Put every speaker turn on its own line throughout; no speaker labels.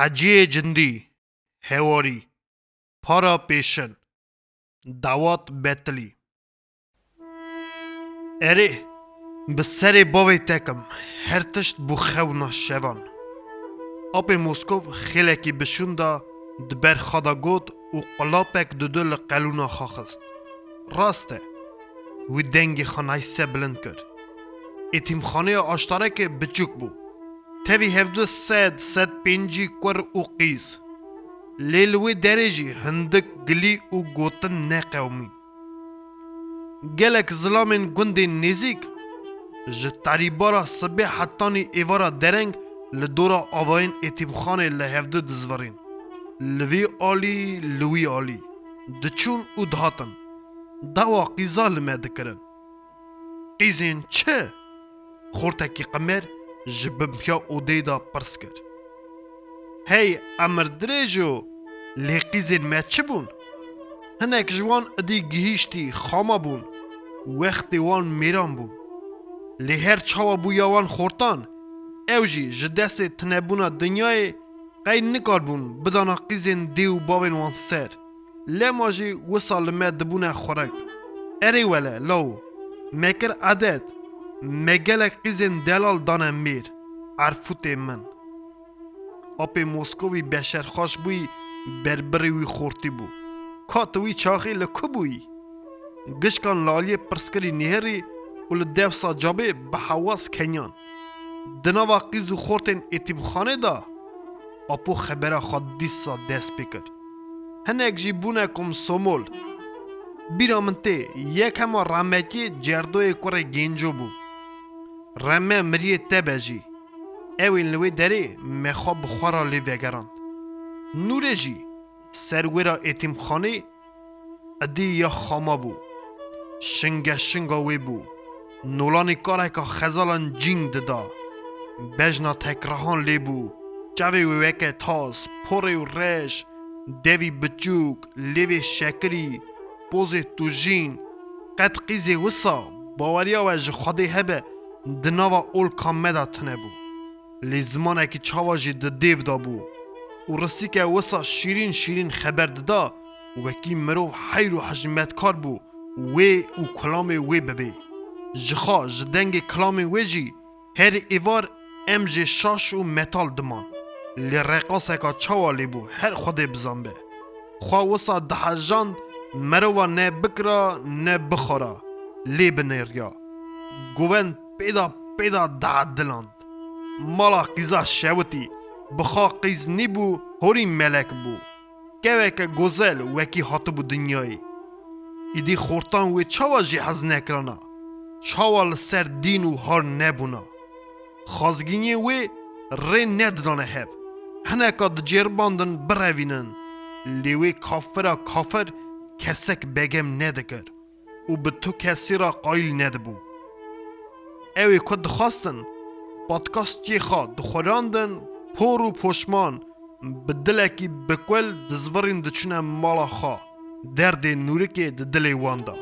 حجی جندی هواری پارا پیشن دعوات بتلی اره به سر باوی تکم هر تشت بو خونا شوان آپ موسکو خیلکی بشوندا دبر خدا گود و قلاپک ددل قلونا خاخست راسته وی دنگی خانای سه بلند کرد اتیم خانه آشتارک بچوک بو تەوی هەفتە سەد سەد پێنجی کوەر و قیز لێ لەوێ دەرێژی هەندێک گلی و گوتن نەقەومی gelek zilamên gundên nêzik ji tarîbara sibê hetanî êvara dereng li dora avayên êtîmxanê li hevdê dizverîn li vê alî li wî alî diçûn û dihatin dawa qîza li me dikirin qîzên çi xortekî qemer ji bimpiya odê da pirs kir hey emir dirêj û lê qîzên me çi bûn hinek ji wan idî gihîştî xama bûn wextê wan mêran bûn lê her çawa bûya wan xortan ew jî ji destê tinebûna dinyayê qey nikar bûn bidana qîzên dê û bavên wan ser. Lema jî wisa li me dibûne xorek erê wele law me kir adet me gelek qîzên delal dane mêr erfûtê min Apê Moskovî beşerxweş bûî berbirê wî xortî bû Ka tu wî çaxê li ku bûyî Gişkan laliyê pirskirî nêherî û li devsa cabê bi hewas kenyan Di nava qîz û xortên êtîmxanê da Apo xebera xwe dîsa dest pê kir Hinek jî bûne kom somol Bîra min tê yek hema remekî cerdoyê kurê genco bû رمه مریه تبجی اوین لوی دره مخوا بخورا لی وگران نوره جی سرورا ایتیم خانه ادی یا خاما بو شنگ شنگا وی بو نولان کاره که خزالان جینگ ددا بجنا تکرهان لی بو چاوی وی وکه تاس پوری و رش دوی بچوک لیوی شکری پوز توجین قد قیزی وسا باوریا و جخادی هبه di nava olka me da tune bû lê zimanekî çawa jî di dêv da bû û risîke wisa şîrîn şîrîn xeber dida û wekî mirov heyr û hejmetkar bû wê û kulamê wê bibe ji xwe ji dengê kilamê wê jî her êvar em jê şaş û metal diman lê reqaseka çawa lê bû her xwedê bizanbe xwe wisa dihejand merova ne bikira ne bixora lê binêriya govend پیدا پیدا دلدون ملکه ز شفتی به خاقیز نی بو هری ملک بو که وکه گوزل وکی حته بو دنیا یی ایدی خورتان و چوا ژی حزنekraنا چوال سردین و هور نبونا خوازگین یی رنیا دونه هب هنه کد جربندن بروینن لیوی کافر و کافر کسک بگم ندهقدر و بتو که سیر قویل ندهبو اوی کد خواستن پادکاستی خوا دخوراندن پور و پشمان به دلکی بکول دزورین دچونه مالا خوا درد نورکی د دل واندا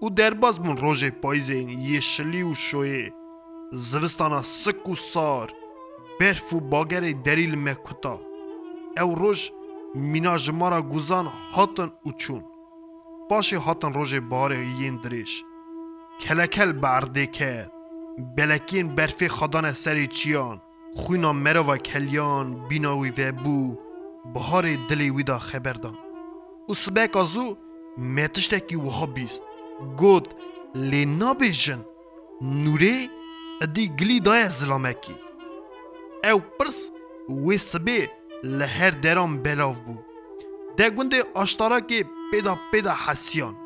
او درباز من روژ پاییزین یشلی و شویه زوستانا سک و سار برف و باگر دریل مکتا او روژ مینا جمارا گوزان هاتن و چون باشه هاتن روژ باره یین دریش کلکل برده کرد بلکین برفی خدان سری چیان. خوینا مروا کلیان بیناوی و بو. بهار دلی ویدا خبردان. او سبک آزو میتشتی که وها بیست گود لی نابیشن نوری ادی گلی دای زلامکی. او پرس وی سبی لهر دران بلاو بو. دگونده آشتارا که پیدا پیدا حسیان.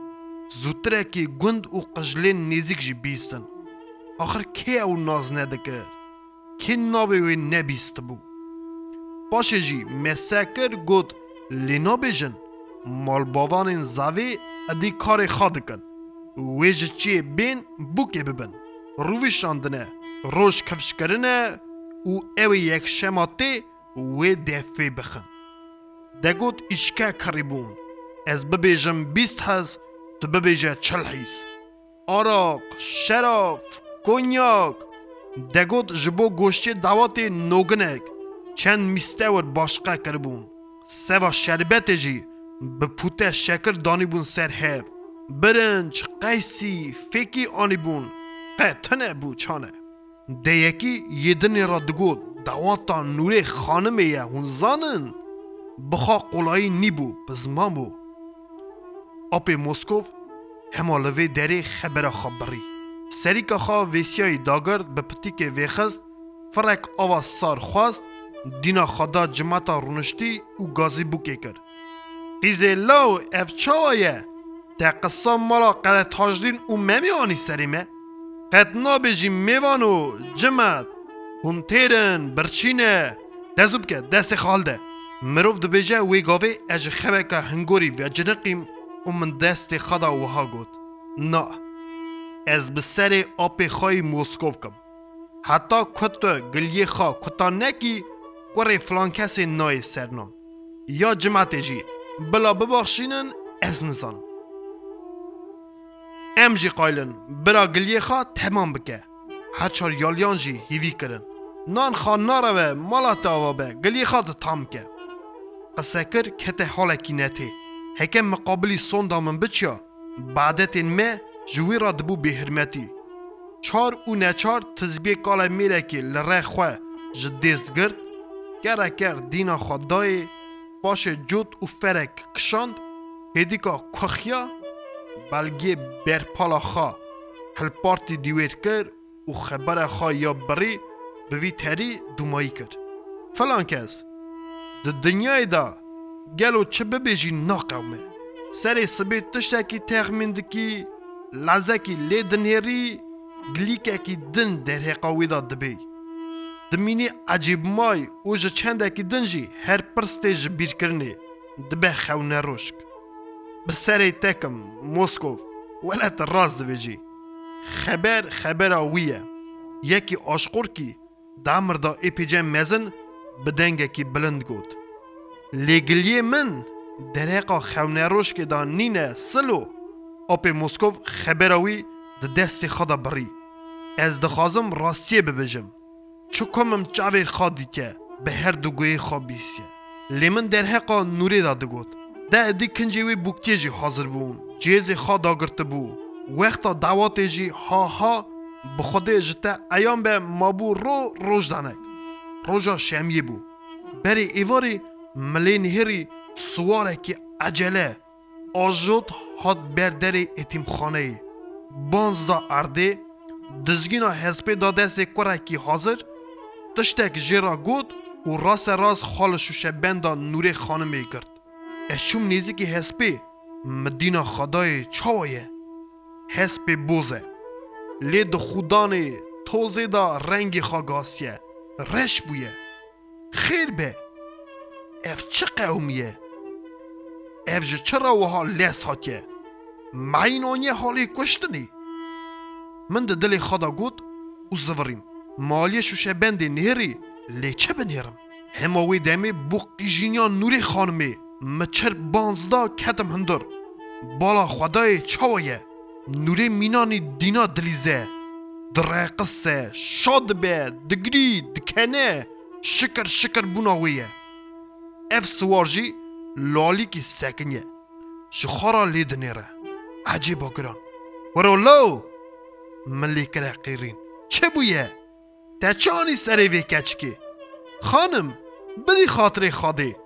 زودتره که گند او قجلین نیزیک جی بیستن. آخر کی او ناز ندکر کی ناوی وی نبیست بو؟ باشه جی مسکر گود لینا بیجن مال باوان زاوی ادی کار خادکن ویج چی بین بوکی ببن. رووی شاندنه روش کفش کرنه او او یک شماتی وی دفی بخن. دگود اشکه کری بون. از ببیجم بیست هز تو ببیجه چل هیز آراق شراف şeraf کنیاک دگوت جبو گوشتی دعوت نوگنک چند میستور باشقه کربون سوا شربت جی به پوته شکر دانی بون سر هف برنج قیسی فکی آنی بون قطنه بو چانه ده یکی یدنی را دگود دواتا نوره خانمه یه هون زانن بخوا قولایی نی بو بزمان بو اپی موسکوف همالوی دری خبر خبری سریکا خوا ویسیای داگرد به پتیک ویخست فرک آوا سار خواست دینا خدا جماعتا رونشتی و گازی بوکه کرد قیزه لو اف چاوایه تا قصه مالا قد تاجدین و ممی آنی سریمه قد نابجی میوانو جمعت هون تیرن برچینه دزوب که دست خالده مروف دبیجه وی گاوه اج خوکا هنگوری و جنقیم و من دست خدا وها گود نه از بسر آپ خواهی موسکوف کم. حتی کت گلیه خواه کتا نکی کوری فلان کسی نای سرنام. یا جماعت جی بلا ببخشینن از نزانم. ام جی قایلن برا گلیه خواه تمام بکه. هر چار یالیان جی هیوی کرن. نان خواه ناروه مالا تاوا به گلیه خواه تام که. قصه کر کته حالکی نته هکم مقابلی سون دامن بچیا. بعدتین me جوی را دبو بهرمتی چار او نچار تزبیه کالا میره که لره خواه جدیز گرد گره گر دینا خدای باش جود و فرک کشاند هدیکا کخیا بلگی برپالا خوا هل پارتی دیویر کر و خبر خوا یا بری بوی تری دومایی کرد فلان کس د دنیای دا گلو چه ببیجی ناقومه سری سبی تشتکی تخمین دکی لزکی لی دنیری گلیککی دن در حقاوی دا دبی دمینی عجیب مای او جه چندکی دن جی هر پرستی جه بیر کرنی دبه خونه روشک بسری تکم موسکوف ولات راز دبیجی خبر خبر ویه یکی آشقور کی دامر دا ایپیجه مزن بدنگکی بلند گود لگلیه من درقا خونه روش که دا نینه سلو اپی موسکوف خبروی د دست خدا بری. از دخوازم راستیه ببجم. چو کمم چاویر خادی که به هر دو گوی خوابیسیه لیمن در حقا نوری داده گود ده ادی کنجیوی بوکتی جی حاضر بون جیز خواد آگرته بو. وقتا دعوات جی ها ها بخوده جتا ایام به مابو رو روش دانک. روژا شمیه بو. بری ایواری ملی نهری سواره که عجله آجود هات بردر اتیم خانه بانز دا ارده دزگینا حزبه دا حاضر تشتک جیرا و راس راس خال شوشه بندا نوری خانمه کرد. اشوم نیزی که حزبه مدینا خدای چاویه حزبه بوزه. لید خودان توزه دا رنگی خاگاسیه رش بویه خیر به اف چه قومیه اف جه چرا وها لیس هاتیه معینانیه حالی کشتنی من ده دل خدا گود و زوریم مالی شوشه بند نهری لی چه بنهرم هماوی دمی بو قیجینیان نوری خانمی مچر بانزدا کتم هندر بالا خدای چاویه نوری مینانی دینا دلیزه دره قصه شاد به دگری دکنه شکر شکر بوناویه اف سوارجی لالی کی سکنیه شخارا لید نیره. عجیبا گران. ورو لو. ملی کره قیرین. چه بویه؟ تا چانی سری وی کچکی خانم بدی خاطر خاده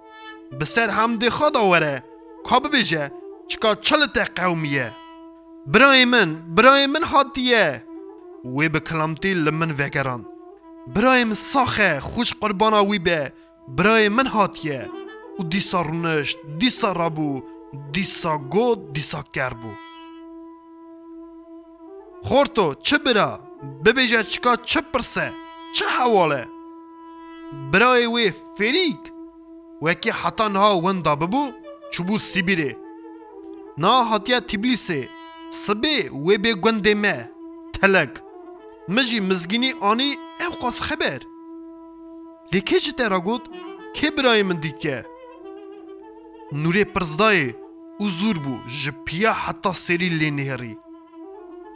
بسر حمد خدا وره. که ببیجه؟ چکا چلت قومیه. برای من برای من حاتیه وی به کلامتی لمن وگران. برای من ساخه خوش قربانا وی به. برای من هاتیه و دیسا رونشت دیسا رابو دیسا گود دیسا کربو. خورتو چه برا؟ ببیجه چکا چه پرسه؟ چه حواله؟ برای وی فریک؟ وکی حتا نها وندا ببو چوبو سیبیره. نا هاتیا تبلیسه. سبه وی به گنده مه. تلک مجی مزگینی آنی او قاس خبر. لیکه چه ترا گود؟ که برای من دید که نورê pirzdayê û zûr bû ji piya heta serî lê nihêrî.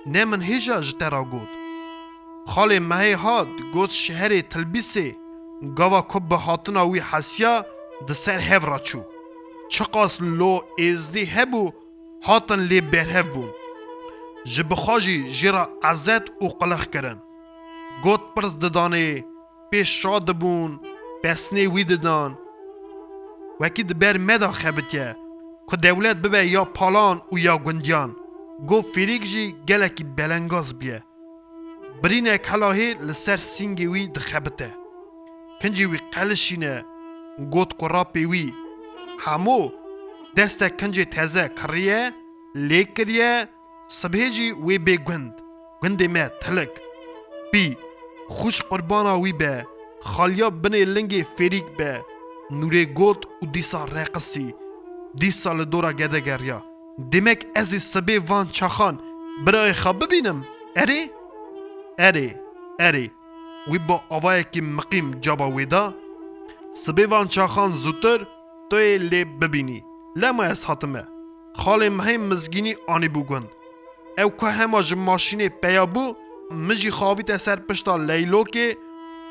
Ne min hêja ji te ra got. Xalê mehê hat got ji herê tilbîsê gava ku bi hatina wî hesiya di ser hev ra çû. Çiqas lo êzdî hebû hatin lê berhev bûn. Ji bixwa jî jê ra ezet û qelex kirin. Got pirz didanê pêş şa dibûn, besnê wî didan, وەکی دەبەر مەدا خەبتە کو دەولەت ببێ یا پاڵان و یا گوندیان گو فیریک jî gelekî belengaz biye. Birînek helahê li ser singê wî dixebite. Kincî wî qelişîne got ku rapê wî. Hemû destek kincê teze kiriye, lê kiriye, sibhê jî wê bê gund. Gundê me tilik. Bî, xş qurbana wî be, xaliya binê lingê fêrik be, نوری گوت و دیسا رقصی. دیسا لدورا گده گریا. دیمک ازی سبی وان برای خواب ببینم. اری؟ اری. اری. وی با آوای که مقیم جابا ویدا. سبی وان چخان زودتر توی لی ببینی. لما از حتمه خاله مهم مزگینی آنی بوگن او که همه جم ماشین پیا بو مجی خوابی تا سر پشتا لیلو که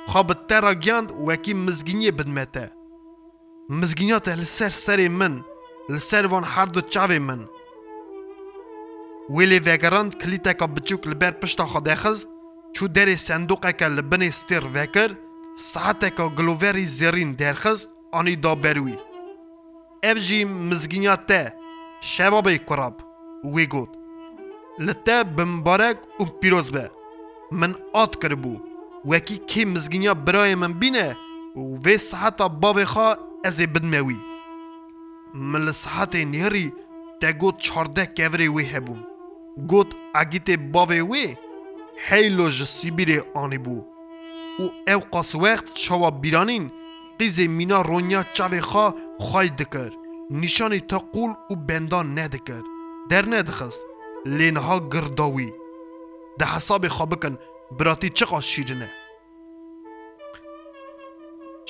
خواب تراغیاند وکی مزگینی بدمه مزگینیاته لسر سری من لسر وان حرد و چاوی من. ویلی وگراند کلیتک کا بچوک لبر پشتا خود دخست چو دری صندوق اکا لبنی ستیر وکر ساعت اکا گلووری زرین درخست آنی دا بروی. او جی مزگینیات ته شباب کراب وی گود لته بمبارک و پیروز به. من آت کربو. وکی کی مزگینیا برای من بینه و وی ساعت باوی خواه xwe ez ê bidme wî min li sehetê nêrî te got çardeh kevirê wê hebûn got egîtê bavê wê heylo ji sîbîrê anîbû û ew qaswext çawa bîranîn qîzê mîna ronya çavê xwe xay dikir nîşanê te qûl û bendan nedikir dernedixist لێنها گرداوی دە حسابێ خوا بکەن براتی چقاس شیرنە شەبابێ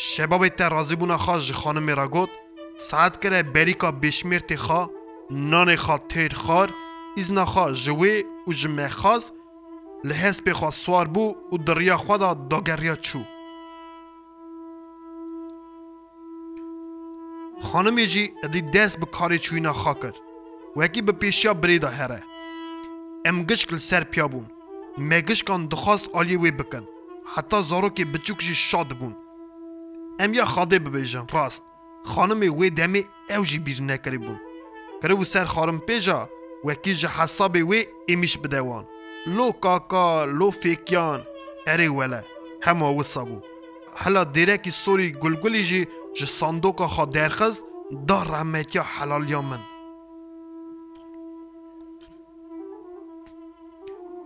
شباب ترازی بونا خواه جی خانم را گوت ساعت کره بریکا بشمیر تی خواه نان خواه تیر خار از نخواه جوی و جمع خواست لحس پی خواه سوار بو و دریا خواه دا داگریا چو. خانم جی ادی دست به کاری چوی نخواه کرد. وکی به پیشیا بریدا هره. ام گشکل سر پیا بون. مگشکان دخواست آلی وی بکن. حتی زارو که بچوک جی شاد بون. Em ya xadê bibêjin rast. Xanimê wê demê ew jî bîr nekirî bûn. Kiribû ser xarim pêja wekî ji hesabê wê êmiş bide wan. Lo kaka lo fêkiyan erê wele. Hema wisa bû. Hela dêrekî sorî gulgulî jî ji sandoka xwe derxist da rehmetiya helaliya min.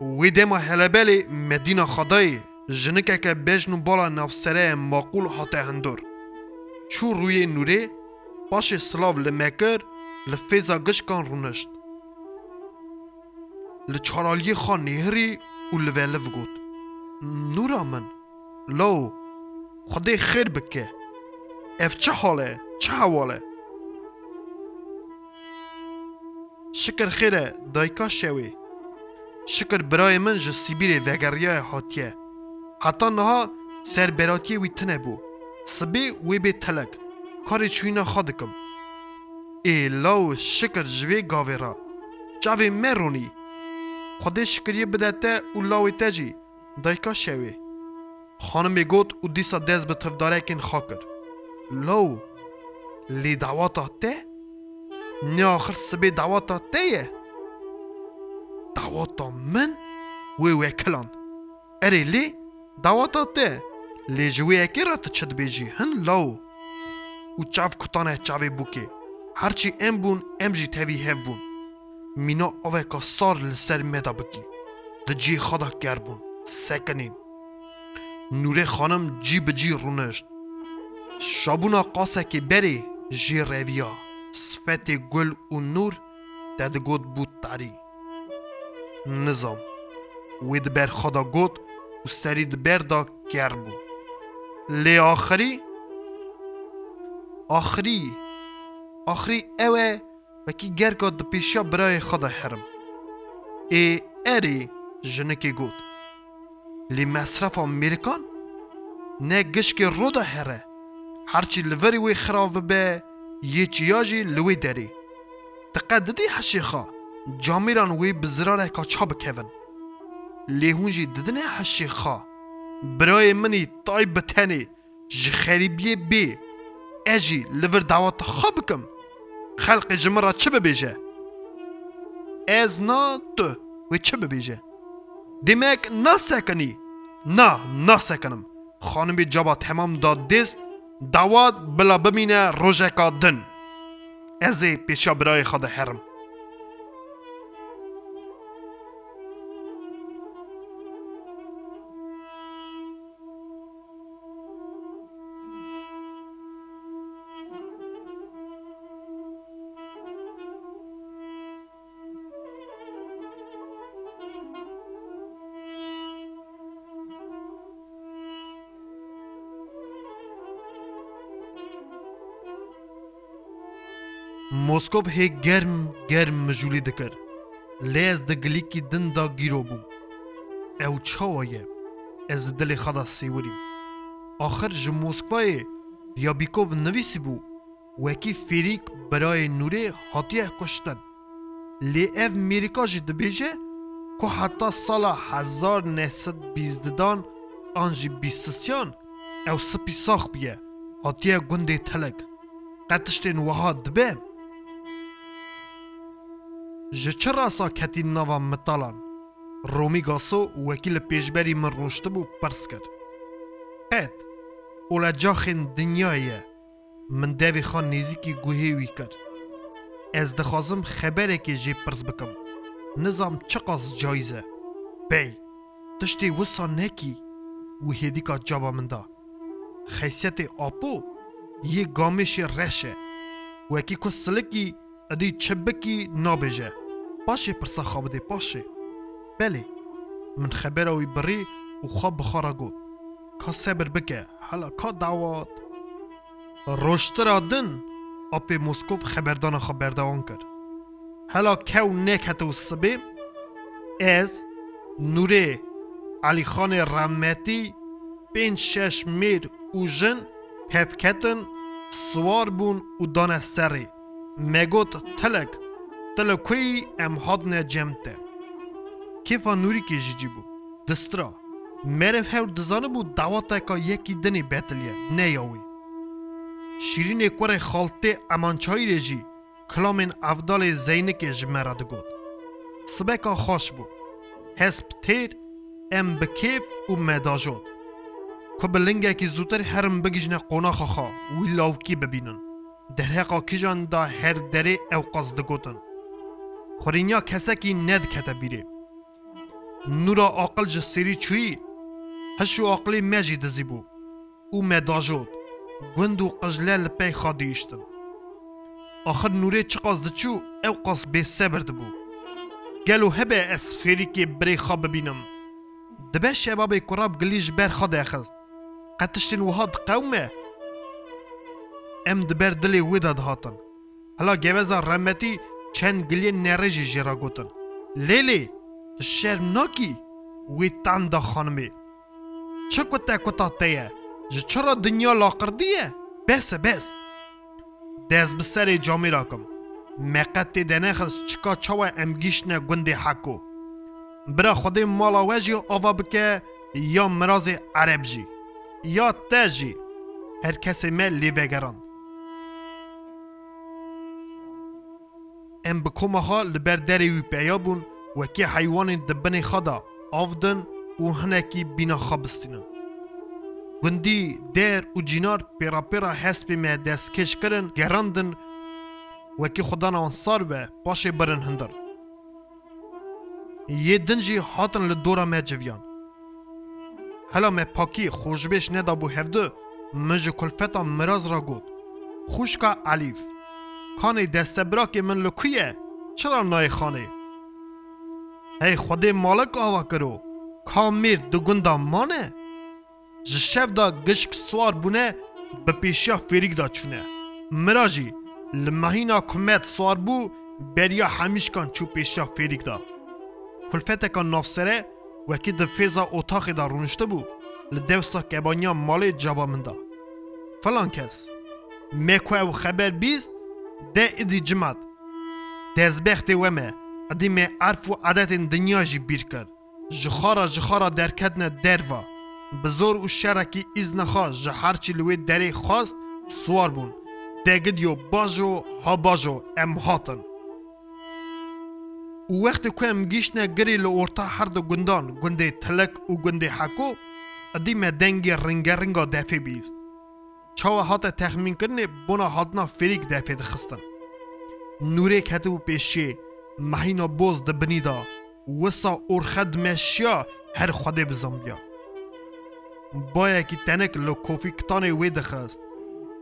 وی دما هلبلی مدینا خدای جنکه که بجنو بالا نفسره ماقول حتی هندور چو روی نوره باش سلاو لمکر لفیزا گشکان رونشت لچارالی خوا نهری و لولف گوت نورا من لو خدای خیر بکه اف چه حاله چه حواله شکر خیره دایکا شوی شکر برای من ji Sibîrê vegeriya hatiye. Heta niha serberatiyê wî tune bû. Sibê wê bê telek. Karê çûyîna xwe dikim. Ê law şikir ji vê gavê ra. Çavê me ronî. Xwedê şikiriye bide te û lawê te jî. Dayka şewê. Xanimê got û dîsa dest bi tivdarekên xwe kir. Law lê dawata te? Ne axir sibê dawata te ye? داواتا من وی وکلان اری لی داواتا ته لی جوی اکی را تچد بیجی هن لاو. و چاف کتانه چاوی بوکه هرچی ام بون ام جی تاوی هف بون مینا اوه که سار لسر مدا بکی. ده جی خدا گر بون سکنین نوره خانم جی بجی رونشت شابونا قاسه که بری جی رویا صفت گل و نور و سری دبر دا گر بو. لی آخری؟ آخری. آخری اوه وکی گر که برای خدا حرم. ای اری جنکی گوت لی مصرف امریکان نه گشک رو دا هره هرچی لوری وی خراب به یه چیاجی لوی داری تقددی حشیخا. جامیران وی بزراره که لهونجی ددنه حشی خا. برای منی تای بتنی جخریبی بی. اجی لور دعوت خب کم خلق جمرا چه ببیجه از نا تو و چه ببیجه دیمک نا سکنی نا خانمی جابا تمام داد دست دعوت بلا بمینه روژه کا دن. ازی پیشا برای خود هرم ماسکۆڤ هێک گەرم گەرم مژولی دکرد لێز دە گلیکی دندا گیرۆ بوو ئەو چاوەیە ئەز دلێ خەدا سێوەری آخر ji Moskvayê ya Bîkov nivîsî bû. Wekî fêrik birayê nûrê hatiye kuştin. Lê ev Mêrika jî dibêje ku heta sala hezar nesid bîzdidan an jî bîsisyan ew spî sax bûye hatiye gundê telek. Qetiştên wiha dibe. Ji çi rasa ketî nava mitalan? Romî gaso wekî li pêşberî min rûştibû pirs kir. Qet û le caxên dinyayê min devê xwe nêzîkî guhê wî kir. Ez dixwazim xeberekê jê pirs bikim. Nizam çi qas cayîz e bey tiştê wisa nekî wî hêdîka caba min da. Xeysiyetê apo yê gamêşê reş e. Wekî ku silikî ادی چبکی نابجه باشه پرسا خواب دی باشه بله من خبر اوی بری و خواب بخارا گود کا صبر بکه حالا کا دعوات. روشتر دن آپ موسکوف خبردان خبردوان کرد حالا کو نکت و سبه از نوره علی خان رمتی پنج شش میر و جن پفکتن سوار بون و دانه سری مگوت تلک تلکوی ام هادنه جمته کیفا نوری که جیجی بو؟ دسترا. مرف هر دزانه بو دعواتا که یکی دنی بیتلیه نه یاوی. شیرین کور خالته امانچایی رجی کلامین افدال زینک جمرا دگود سبکا خوش بو. حسب تیر ام بکیف و مداجود که بلنگه که زودتر هرم بگیجنه قناخ خوا وی لاوکی ببینن. kijan da her derê ew qaz digotin خورینیا کەسەکی نەدکەتە بیرێ نورا عقل ji سری چویی هەش و عقلی مەژی دزی بوو û مەداژۆت گوند و قژلە li pey xa دیشتن آخر نورê çi qas diçû ew qas bêsebir dibû. Gelo hebe ez fêrîkê birê xa bibînim. Dibe şebabê kurab gilî ji ber xa dexist. Qetiştên wiha diqew me em di ber dilê wê de dihatin. Hela geweza remetî چند گلی نرجی جرا گوتن لیلی شر ناکی وی تان دا خانمی چه تیه جه دنیا لاقر بس بس دز بسر جامی راکم مقتی دنخس چکا چاوا امگیشن گندی حکو برا خودی مالا وجی آوا بکه یا مراز عرب یا تجی هر کسی مل لیوگران ام بکومها لبر دری وی پیا بون وکی حیوان دبنی خدا آفدن و هنکی بینا خابستینن گندی در و جینار پیرا پیرا حسب می دستکش کرن گراندن وکی خدا نوان سار به باشه برن هندر یه دنجی هاتن لدورا می جویان هلا می پاکی خوشبش ندا بو هفده مجه کلفتا مراز را گود خوشکا علیف کانی دست براک من لکویه چرا نای خانه؟ ای خود مالک آوا کرو. کامیر دو گندا مانه جشف دا گشک سوار بونه به پیشیا فریک دا چونه. مراجی لمهینا کمت سوار بو بریا همیش کن چو پیشیا فریک دا. کلفت کن نافسره وکی د فیزا اتاقی دا رونشته بو. li dewsa kebaniya malê caba min da. Falan kes. Me ku ده ایدی جمعت دزبخت و مه ادی مه عرف و عدت جی بیر کر جخارا جخارا در کدن دروا بزور و شرکی از نخواست جهر چی لوی دره خواست سوار بون دگد یو باجو ها باجو ام هاتن. او وقت که ام گیش لو لورتا هر دو گندان گنده تلک و گنده حکو ادی مه دنگی رنگ رنگا دفه بیست. Çawa hate texmînkirinê bona hatina ferîk defê dixistin. Nûrêk hetibû pêşê mehîna boz di binî da wisa orxe dimeşiya her xwedê bizambiya. Bayekî tenek li kofîkitanê wê dixist.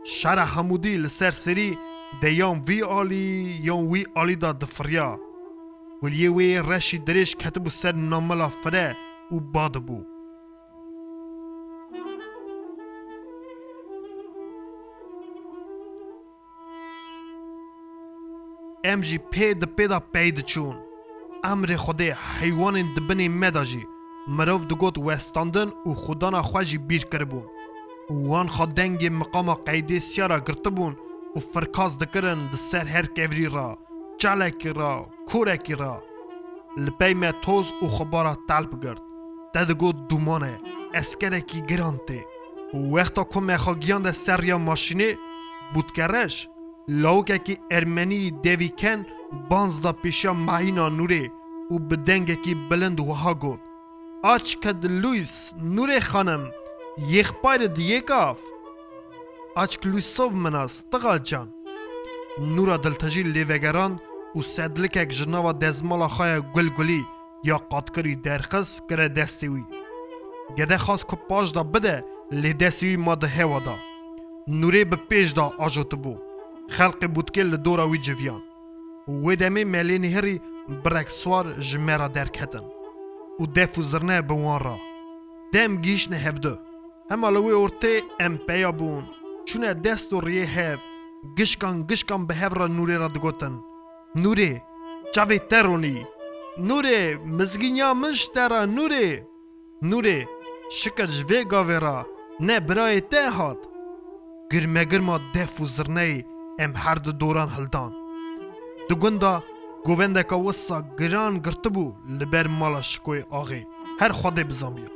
Şera hemûdî li ser serî de yan vî alî yan wî alî da difiriya. Wiliyê wê reşî dirêj ketibû ser namela fire û badibû. Jî pê di pêda pey diçûn. Emrê Xwedê heywanên di binê me da jî mirov digot westandin û xudana xwe jî bîr kiribûn. Wan xa dengê miqama qeydê siyara girtibûn û firkaz dikirin di ser her kevrî ra, çalekî ra, kurekî ra. Li pey me toz û xebara telp girt. Te digot dumane, eskerekî giran tê. Wexta ku me xwe ermenî devîken banz da pêşiya mehîna nûrê û bi dengekî bilind wiha got. Aç ke di Louis nûrê xanim, yêxparê diyê gav. Aç Louisov minas, tığa can. Nûra diltejî lêvegeran û sedlikek ji nava dezmala xaya gul gulî ya qatkirî derxis kire destê wî. Gede xas ku paş da bide lê destê wî ma di hewa da. Nûrê bi pêş da ajotibû. خلق بودکه لدورا وی جویان. و دمی ملین هری برکسوار جمیرا درکتن و دفو زرنه را. دم گیش نه هبدو. هم الوی ارته ام پیا بون. چونه دست و ریه هف. گشکان گشکان به هف را نوری را دگوتن. نوری چاوی ترونی. نوری مزگینیا منش ترا نوری. نوری شکر جوی گاوی نه برای ته هات. گرمه گرمه دافوزرنه em her di doran hildan. Di gunda govendeka wisa giran girtibû li ber mala şikoyê axê her xwedê bizamiya.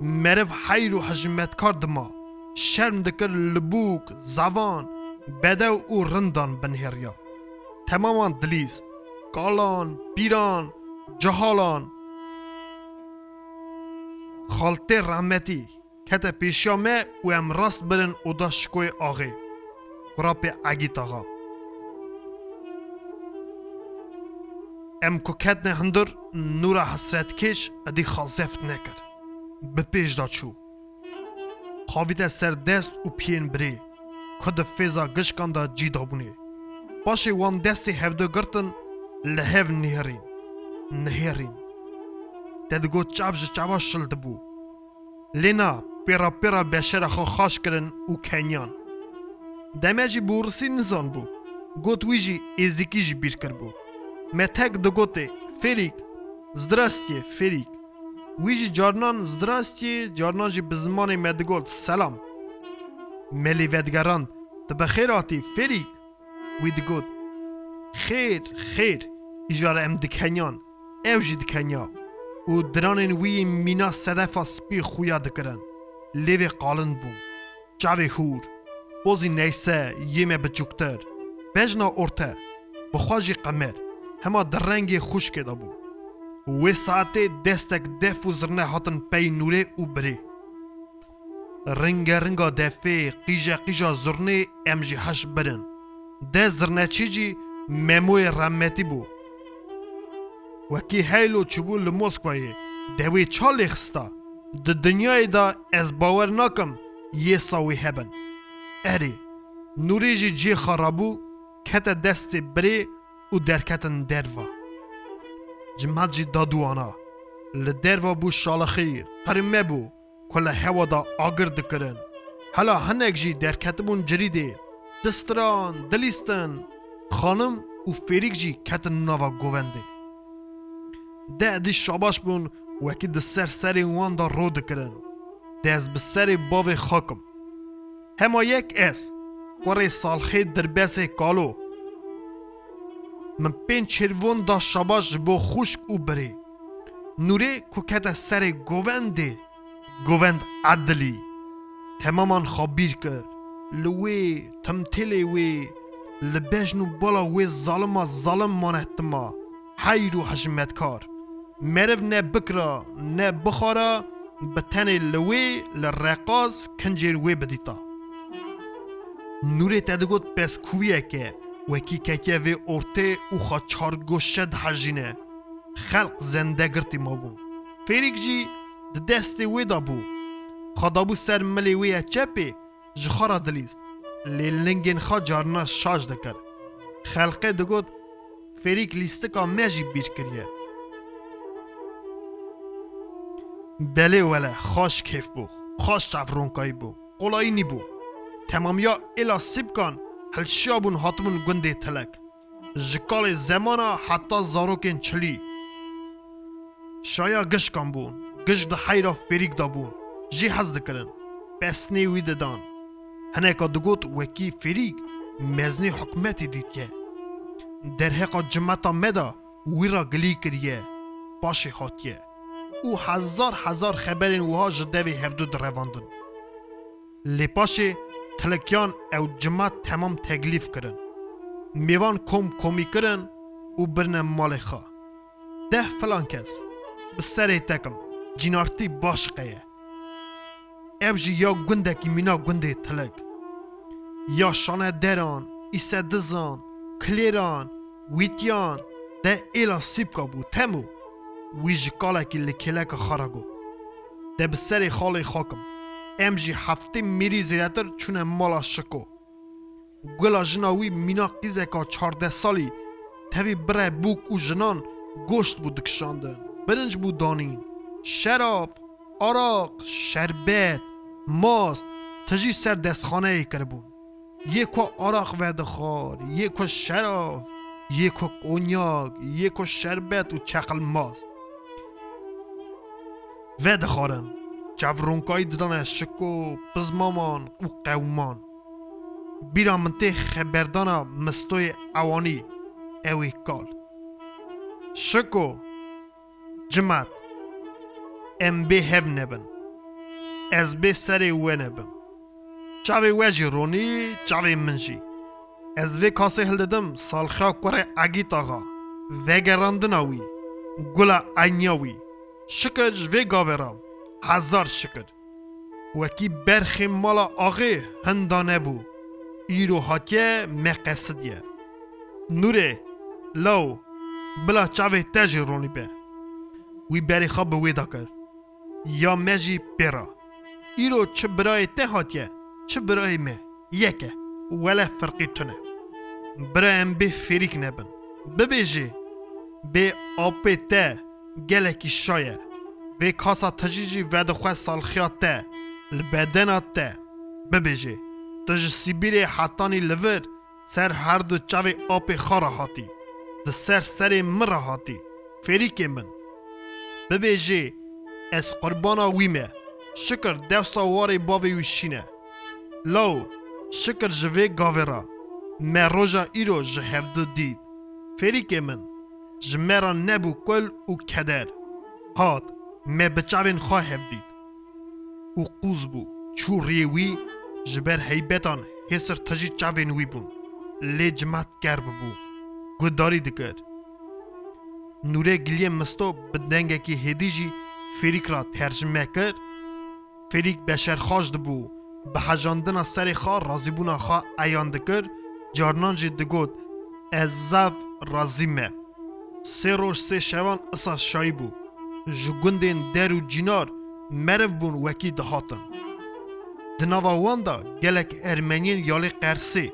Meriv heyr û hejmetkar dima, şerm dikir li bûk, zavan, bedew û rindan binhêriya. Temaman dilîst, kalan, pîran, cihalan. Xaltê rahmetî kete pêşiya me û em rast birin oda şikoyê axê. Kurapê egît axa. Em ku ketne hindir nûra hesretkêş edî xazeft nekir. Bi pêş da çû. Xavîte ser dest û piyên birê, ku di fêza gişkan da cî dabûnê. Paşê wan destê hevde girtin li hev nêrîn. Nihêrîn. Te digot çav ji çava şil dibû. Lêna pêra pêra beşera xwe Deme jî borisî nizan bû. Got wî jî êzikî jî bîr kirbû. Me tek digotê Ferîk, Zdrastiye Ferîk. Wî jî carnan zdrastiye carnan jî bi zimanê me digot selam. Melî vedgeran tu bi xêr hatî Ferîk. Wî digot Xêr xêr îjara em dikenyan ew jî dikenya û diranên wî mîna sedefa spî xuya dikirin. Lêvê qalin bû. Çavê hûr. بۆزی نەیسە یێمە بچووکتر بێژنا ئۆرتە بەخواژی قەمێر هەما دەڕەنگێ خوشکێ دەبوو. وێ ساعتێ دەستێک دەف و زرنە هاتن پێی نورێ و برێ. ڕەنگە ڕنگا دەفێ قیژە قیژە زرنێ ئەمژی هەش برن. دە زرنەچیجی مەمۆی ڕەمەتی بوو. وەکی هەیلۆ چبوو لە مۆسکوایێ دەوێ چاڵێ خستا د دنیای دا ئەس باوەەر ناکەم یێ ساوی هەبن. Erê, nûrê jî cê xerabû kete destê birê û derketin derva. Cimet jî dadûana. Li derva bû şalixî, qirime bû, ku li hewa da agir dikirin. Hela hinek jî derketibûn cirîdê, distiran, dilîstin, xanim û fêrik jî ketin nava govendê. De edî şabaş bûn wekî di ser serên wan da ro dikirin. دەست bi serê bavê xakim هما یک اس. قره سالخی در کالو. من پین چروون دا شباش بو خوشک او بری. نوری کوکت سر گووند. گووند عدلی. تمامان خبیر کر. لوی تمتلی وی. لبجن بالا وی ظالم ظالم مان احتما حیر و حجمت کار. مرو نه بکرا نه بخارا. بتن لوی لرقاز کنجر وی بدیتا. نوری تدگوت پس کویه که وکی ککیه وی ارته او خا چار گوشه ده خلق زنده گرتی ما بون فیریک جی ده دست وی دا بو. خدا بو سر ملی وی چپی جخارا دلیست. لی لنگین خا جارنا شاش دکر. خلقه دگوت فیریک لیستکا مجی بیر کریه. بله وله خاش کیف بو. خاش تفرون کای بو. قلائی نی بو. تمامیا الا سیب کن. هل شیابون هاتمون گنده تلک. جکال زمانا حتا زاروکن چلی. شایا گش کن بون. گش ده حیرا فریق دا بون. جی حز دکرن. پس نیوی ددان هنه که دگوت وکی فریق. مزنی حکمتی دید که. در حقا جمعتا مدا. ویرا گلی کریه. باشی خاطیه او هزار هزار خبرین وها جدوی هفدو درواندن لپاشه تلکیان او جمع تمام تگلیف کرن. میوان کم کمی کرن او برنه مال ده فلان کس به تکم. جنارتی باش قیه. او جی یا گنده مینا گنده تلک. یا شانه دران ایسه کلیران ویتیان. ده ایلا سیب تمو. ویج کالکی لکلک خارگو ده به سر خاله خاکم. امجی هفته میری زیادتر چونه مالا شکو. گلا جناوی مینا قیزه که چارده سالی تاوی بره بوک و جنان گشت بود کشاندن. برنج بود دانین. شراف آراق شربت ماست تجی سر دستخانه ای کربون یکو آراق ود خار یکو شراف یکو قنیاق یکو شربت و چقل ماست. ود خارم. چاورونکای ددان اشکو پزمامان او قومان. بیرا منتی خبردانا مستوی اوانی اوی کال. شکو جمعت ام بی هف نبن. از بی سری وی چاوی وی چاوی منجی. از وی کاسی هل دادم سالخا کوره اگی تاغا وگراندن اوی گلا اینیاوی شکر جوی گاورام. هزار شکر. وکی برخی مالا آغی هندانه بو. ایرو حاکیه مقصدیه. نوره لو بلا چاوه تجی به. وی بری خواب ویدا کر یا مجی پیرا. ایرو چه برای ته حاکیه چه برای مه. یکه. وله فرقی تنه. برای ام بی فریک نبن. ببیجی. بی آپی گله کی شایه. وی کاسا تجی و ود خو سال خیات ته ل بدن ته به بجی تو ج سیبیری حتانی لور سر هر دو چاوی اپ خرا هاتی د سر سر مر هاتی فری کی من به اس قربانا ویمه شکر دو سواری باوی وشینه لو شکر جوی گاورا مه روژا ای رو جهف دو دید فریک من جمعه نبو کل و کدر هات me bi çavên xwe hev dît. Û qûz bû çû rê wî ji ber heybetan hêsir tijî çavên wî bûn. Lê cimat ger bibû. Guhdarî dikir Nûrê giliyê misto bi dengekî hêdî jî fêrîk ra tercime kir. Fêrîk beşerxaş dibû. Bi hejandina serê xwe razîbûna xwe eyan dikir. Carnan jî digot ez zev razî me. Sê roj sê şevan isa şayî bû ji gundên der û cînar meriv bûn wekî dihatin. Di nava wan da gelek Ermeniyên yalê qersê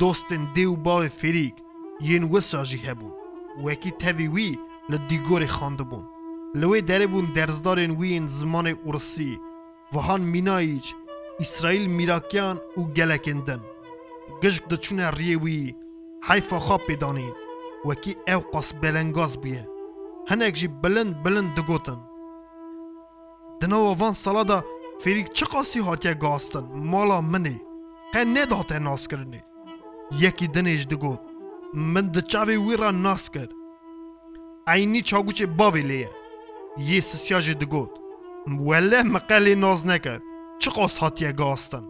dostên dê û bavê fêrîk yên wisa jî hebûn. Wekî tevî wî li dîgorê xandibûn li wê derê bûn derzdarên wî yên zimanê Ursî wihan mînayîç İsraîl mîrakiyan û gelekên din. Gişk diçûne riyê wî heyfa xwe pêdanîn wekî ew qas belengaz bûye bilind digotin Di nava van sala da فریک چه قاسی هاتیه گاستن؟ مالا منی. قه نداته ناس کرنی. یکی دنیش دگوت. من د چاوی وی را ناس کر. عینی چاگوچه باوی لیه. یه سسیاج دگوت. وله مقلی ناز نکر چه قاس هاتیه گاستن؟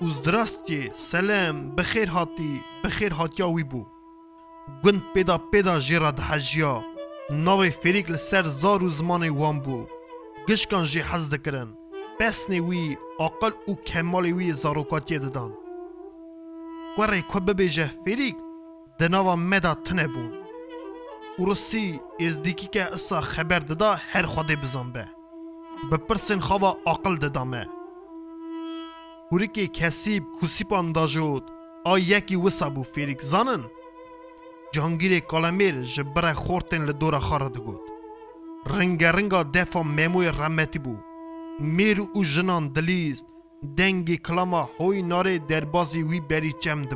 اوز درستی. سلام. بخیر هاتی. بخیر هاتیا وی بو. گند پیدا پیدا جیرا دهجیا ناوی فریک لسر زار و زمان وان بو گشکان جی حز دکرن پسنی وی عقل و کمال وی زاروکاتی ددان گوره که ببیجه فریک دناوا مدا تنه بون ورسی از دیکی که اصا خبر ددا هر خوده بزن به بپرسن خواه عقل ددامه هوری که کسیب کسیپان دا جود آ یکی وسا بو جهانگیر کالمیر جبره خورتن لدور خاره دگود رنگ رنگا دفا میموی رحمتی بو. میر او جنان دلیست. دنگی کلاما هوی ناره دربازی وی بری چم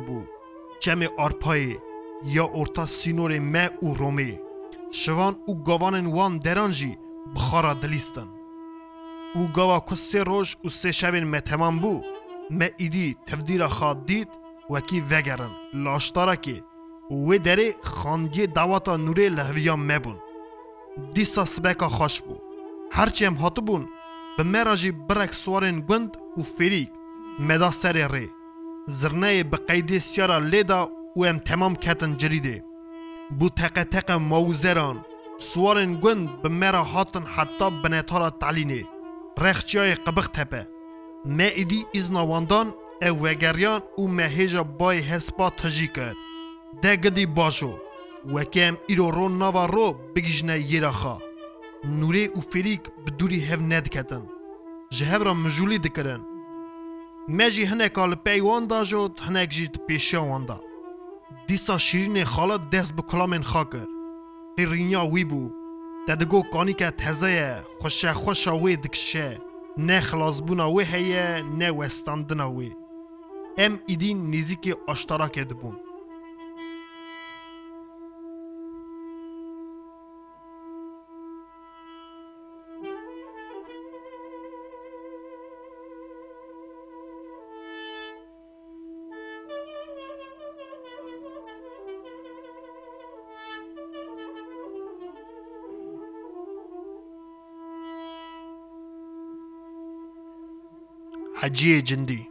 چم آرپای یا ارتا سینور مه او رومی. شوان او گاوانن وان درانجی بخارا دلیستن. او گاوا که سه روش و سه تمام بو. مه ایدی تفدیر خواد دید. وکی وگرن. لاشتارا که و دره خانگی دواتا نوره لحویا مبون. دیسا سبکا خوش بو. هرچی هم هاتو بون به مراجی برک گند و فریک مدا سر ری. زرنه به قیدی سیارا لیدا و ام تمام کتن جریده. بو تقه تقه موزران. سوارن گند به مرا هاتن حتی بنتارا تعلینه. رخچیای قبخ تپه. ما ایدی ازنا واندان او وگریان و مهیجا بای هسپا تجی کرد. ده گدی باشو. وکم ایرو رو ناوا رو بگیجنه یرا خوا نوری و فریک بدوری هف ند کتن جهب را مجولی دکرن. مجی هنه کال پیوان دا جود هنه پیشا واندا دیسا شیرین خالت دست به کلامن خاکر. رینیا وی بو. ددگو کانی که تزه خوشه وی دکشه. نه خلاص بونا وی هیه نه وستاندنا وی. ام ایدین نزیکی اشتراک دبون hajiye jindi